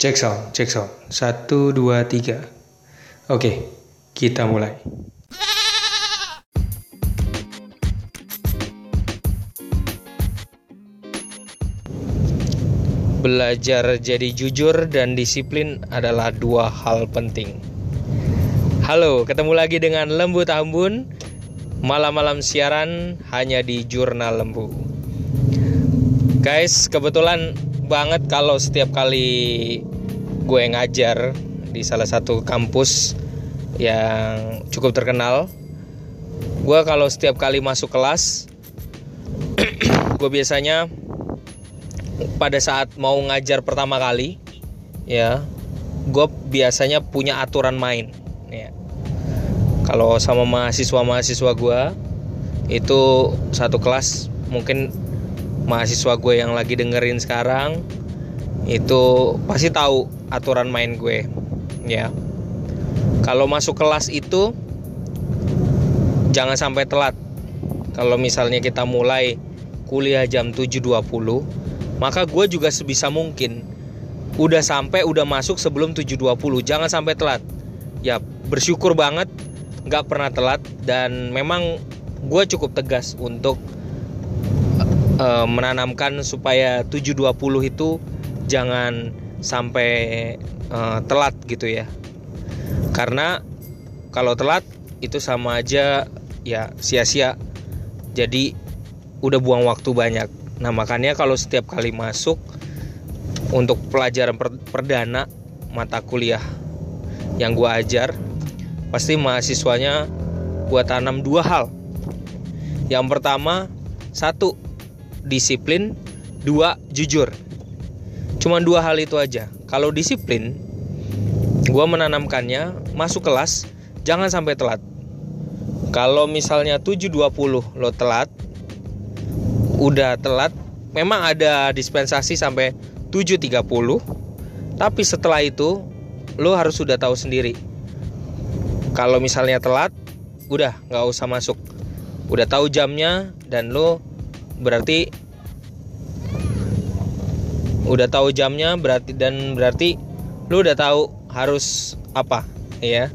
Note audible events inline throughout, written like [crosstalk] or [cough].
Cek sound, cek sound. Satu, dua, tiga. Oke, kita mulai. Belajar jadi jujur dan disiplin adalah dua hal penting. Halo, ketemu lagi dengan Lembu Tambun. Malam-malam siaran hanya di Jurnal Lembu. Guys, kebetulan banget kalau setiap kali gue ngajar di salah satu kampus yang cukup terkenal, gue kalau setiap kali masuk kelas, [clears throat] gue biasanya pada saat mau ngajar pertama kali, ya, gue biasanya punya aturan main. Ya. Kalau sama mahasiswa-mahasiswa gue itu satu kelas mungkin mahasiswa gue yang lagi dengerin sekarang itu pasti tahu aturan main gue ya. Kalau masuk kelas itu jangan sampai telat. Kalau misalnya kita mulai kuliah jam 7.20 maka gue juga sebisa mungkin udah sampai udah masuk sebelum 7.20 jangan sampai telat. Ya bersyukur banget nggak pernah telat dan memang gue cukup tegas untuk uh, menanamkan supaya 720 itu jangan sampai uh, telat gitu ya. Karena kalau telat itu sama aja ya sia-sia. Jadi udah buang waktu banyak. Nah makanya kalau setiap kali masuk untuk pelajaran per perdana mata kuliah yang gue ajar pasti mahasiswanya gue tanam dua hal. Yang pertama satu disiplin dua jujur. Cuma dua hal itu aja. Kalau disiplin gue menanamkannya masuk kelas jangan sampai telat. Kalau misalnya 7.20 lo telat udah telat memang ada dispensasi sampai 7.30 tapi setelah itu lo harus sudah tahu sendiri. Kalau misalnya telat udah nggak usah masuk. Udah tahu jamnya dan lo berarti udah tahu jamnya berarti dan berarti lo udah tahu harus apa ya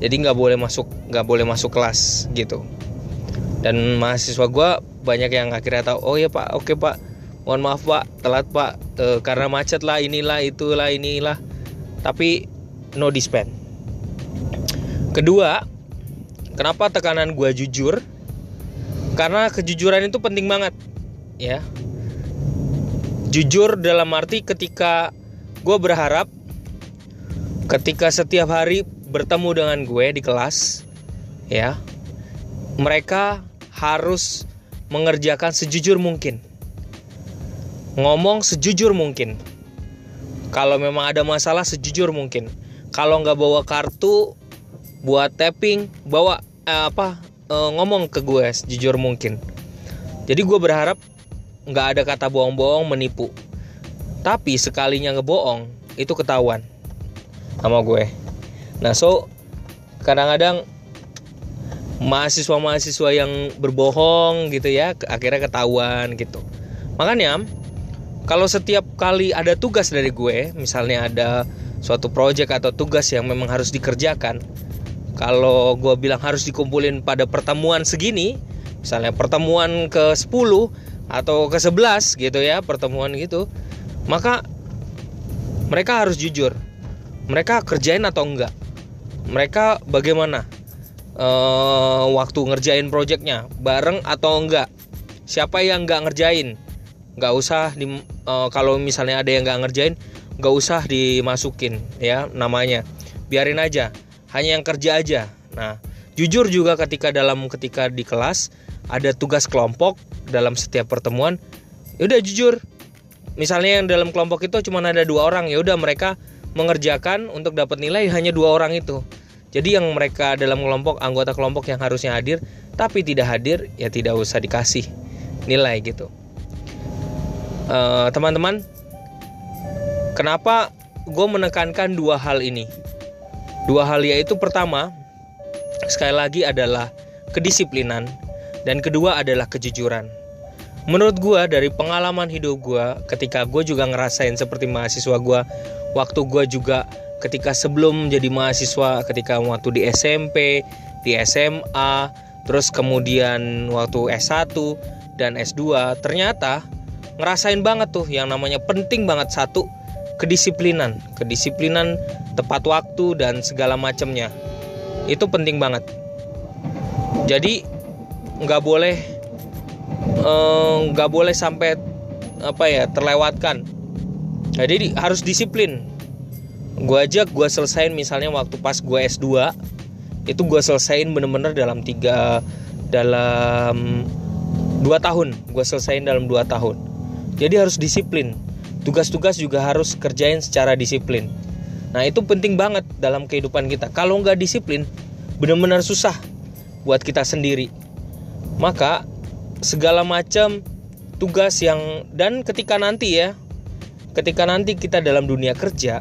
jadi nggak boleh masuk nggak boleh masuk kelas gitu. Dan mahasiswa gue banyak yang akhirnya tahu oh ya pak oke pak. Mohon maaf pak. Telat pak. E, karena macet lah inilah itulah inilah. Tapi no dispen. Kedua kenapa tekanan gue jujur karena kejujuran itu penting banget ya. Jujur dalam arti ketika gue berharap ketika setiap hari bertemu dengan gue di kelas ya mereka harus mengerjakan sejujur mungkin. Ngomong sejujur mungkin. Kalau memang ada masalah sejujur mungkin. Kalau nggak bawa kartu buat tapping bawa eh, apa uh, ngomong ke gue jujur mungkin. Jadi gue berharap nggak ada kata bohong-bohong menipu. Tapi sekalinya ngebohong itu ketahuan sama gue. Nah so kadang-kadang mahasiswa-mahasiswa yang berbohong gitu ya akhirnya ketahuan gitu. Makanya kalau setiap kali ada tugas dari gue misalnya ada suatu project atau tugas yang memang harus dikerjakan kalau gue bilang harus dikumpulin pada pertemuan segini misalnya pertemuan ke 10 atau ke 11 gitu ya pertemuan gitu maka mereka harus jujur. Mereka kerjain atau enggak? Mereka bagaimana? E, waktu ngerjain projectnya bareng atau enggak? Siapa yang enggak ngerjain? Nggak usah di e, kalau misalnya ada yang enggak ngerjain nggak usah dimasukin ya namanya. Biarin aja hanya yang kerja aja. Nah, jujur juga ketika dalam ketika di kelas ada tugas kelompok dalam setiap pertemuan, ya udah jujur. Misalnya yang dalam kelompok itu cuma ada dua orang, ya udah mereka mengerjakan untuk dapat nilai hanya dua orang itu. Jadi yang mereka dalam kelompok anggota kelompok yang harusnya hadir tapi tidak hadir ya tidak usah dikasih nilai gitu. teman teman-teman, kenapa gue menekankan dua hal ini? Dua hal yaitu pertama, sekali lagi adalah kedisiplinan dan kedua adalah kejujuran. Menurut gue dari pengalaman hidup gue ketika gue juga ngerasain seperti mahasiswa gue waktu gue juga ketika sebelum jadi mahasiswa ketika waktu di SMP di SMA terus kemudian waktu S1 dan S2 ternyata ngerasain banget tuh yang namanya penting banget satu kedisiplinan kedisiplinan tepat waktu dan segala macamnya. Itu penting banget. Jadi nggak boleh eh, nggak eh, boleh sampai apa ya terlewatkan. Jadi harus disiplin. Gue aja gue selesain misalnya waktu pas gue S2 itu gue selesain bener-bener dalam tiga dalam dua tahun. Gue selesain dalam dua tahun. Jadi harus disiplin tugas-tugas juga harus kerjain secara disiplin. Nah itu penting banget dalam kehidupan kita. Kalau nggak disiplin benar-benar susah buat kita sendiri. Maka segala macam tugas yang dan ketika nanti ya ketika nanti kita dalam dunia kerja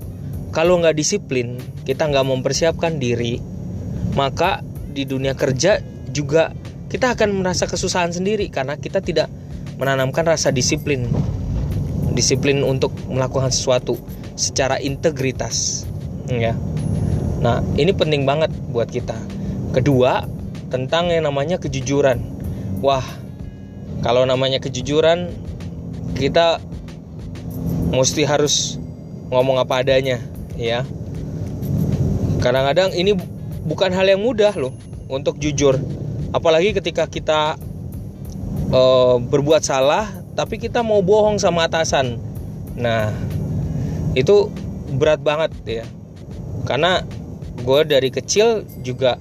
kalau nggak disiplin kita nggak mempersiapkan diri maka di dunia kerja juga kita akan merasa kesusahan sendiri karena kita tidak menanamkan rasa disiplin disiplin untuk melakukan sesuatu secara integritas ya. Nah ini penting banget buat kita. Kedua tentang yang namanya kejujuran. Wah kalau namanya kejujuran kita mesti harus ngomong apa adanya ya. Kadang-kadang ini bukan hal yang mudah loh untuk jujur. Apalagi ketika kita uh, berbuat salah tapi kita mau bohong sama atasan. Nah itu berat banget ya. Karena gue dari kecil juga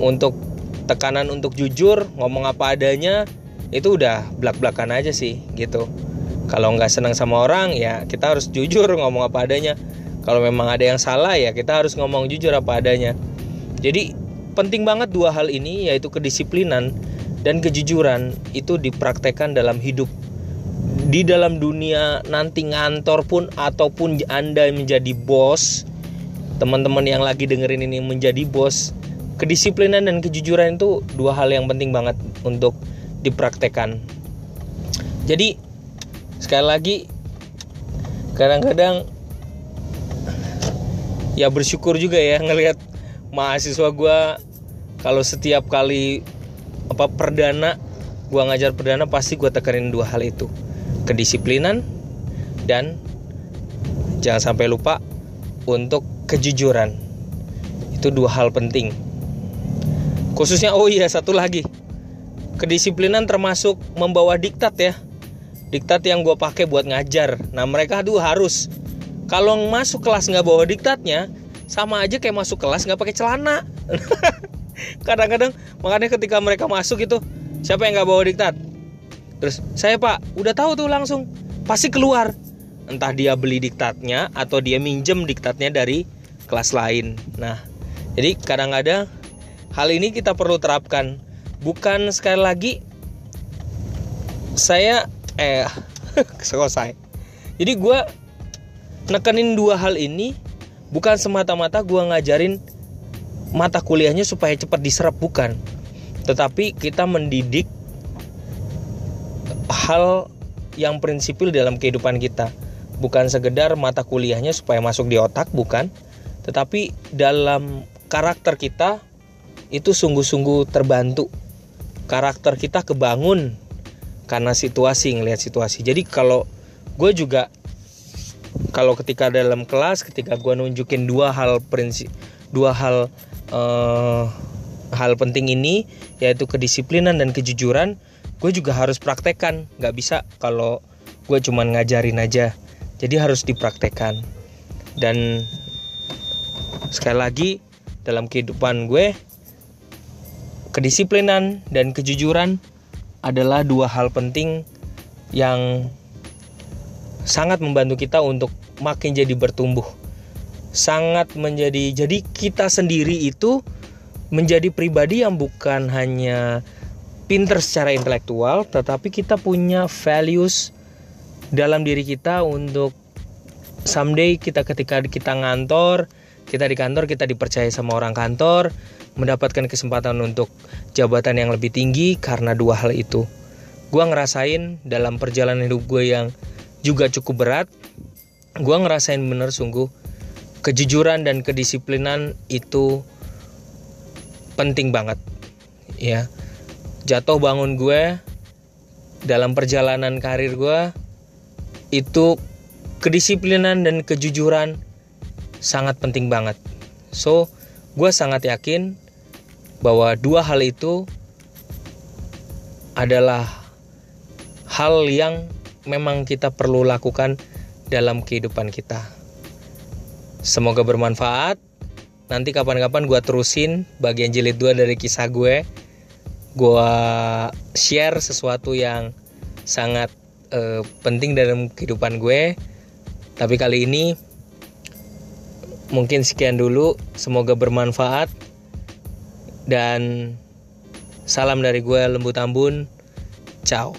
untuk tekanan untuk jujur ngomong apa adanya itu udah belak-belakan aja sih gitu. Kalau nggak senang sama orang ya kita harus jujur ngomong apa adanya. Kalau memang ada yang salah ya kita harus ngomong jujur apa adanya. Jadi penting banget dua hal ini yaitu kedisiplinan dan kejujuran itu dipraktekkan dalam hidup. Di dalam dunia nanti ngantor pun ataupun anda menjadi bos teman-teman yang lagi dengerin ini menjadi bos kedisiplinan dan kejujuran itu dua hal yang penting banget untuk dipraktekkan. Jadi sekali lagi kadang-kadang ya bersyukur juga ya ngelihat mahasiswa gue kalau setiap kali apa perdana gue ngajar perdana pasti gue tekanin dua hal itu. Kedisiplinan dan jangan sampai lupa untuk kejujuran. Itu dua hal penting. Khususnya oh iya satu lagi. Kedisiplinan termasuk membawa diktat ya. Diktat yang gue pakai buat ngajar. Nah mereka tuh harus. Kalau masuk kelas nggak bawa diktatnya sama aja kayak masuk kelas nggak pakai celana [laughs] kadang-kadang makanya ketika mereka masuk itu siapa yang nggak bawa diktat? Terus saya pak udah tahu tuh langsung pasti keluar. Entah dia beli diktatnya atau dia minjem diktatnya dari kelas lain. Nah jadi kadang-kadang hal ini kita perlu terapkan. Bukan sekali lagi saya eh [laughs] selesai. Jadi gue nekenin dua hal ini bukan semata-mata gue ngajarin mata kuliahnya supaya cepat diserap bukan. Tetapi kita mendidik hal yang prinsipil dalam kehidupan kita. Bukan sekedar mata kuliahnya supaya masuk di otak bukan. Tetapi dalam karakter kita itu sungguh-sungguh terbantu. Karakter kita kebangun karena situasi ngelihat situasi. Jadi kalau gue juga kalau ketika dalam kelas ketika gue nunjukin dua hal prinsip dua hal uh, hal penting ini yaitu kedisiplinan dan kejujuran gue juga harus praktekkan. Nggak bisa kalau gue cuman ngajarin aja. Jadi harus dipraktekkan. Dan sekali lagi dalam kehidupan gue kedisiplinan dan kejujuran adalah dua hal penting yang sangat membantu kita untuk makin jadi bertumbuh. Sangat menjadi jadi kita sendiri itu menjadi pribadi yang bukan hanya pinter secara intelektual, tetapi kita punya values dalam diri kita untuk someday kita ketika kita ngantor, kita di kantor kita dipercaya sama orang kantor, mendapatkan kesempatan untuk jabatan yang lebih tinggi karena dua hal itu. Gue ngerasain dalam perjalanan hidup gue yang juga cukup berat, gue ngerasain bener sungguh kejujuran dan kedisiplinan itu penting banget ya jatuh bangun gue dalam perjalanan karir gue itu kedisiplinan dan kejujuran sangat penting banget so gue sangat yakin bahwa dua hal itu adalah hal yang memang kita perlu lakukan dalam kehidupan kita. Semoga bermanfaat. Nanti kapan-kapan gue terusin bagian jilid 2 dari kisah gue. Gue share sesuatu yang sangat uh, penting dalam kehidupan gue. Tapi kali ini mungkin sekian dulu. Semoga bermanfaat. Dan salam dari gue Lembu Tambun. Ciao.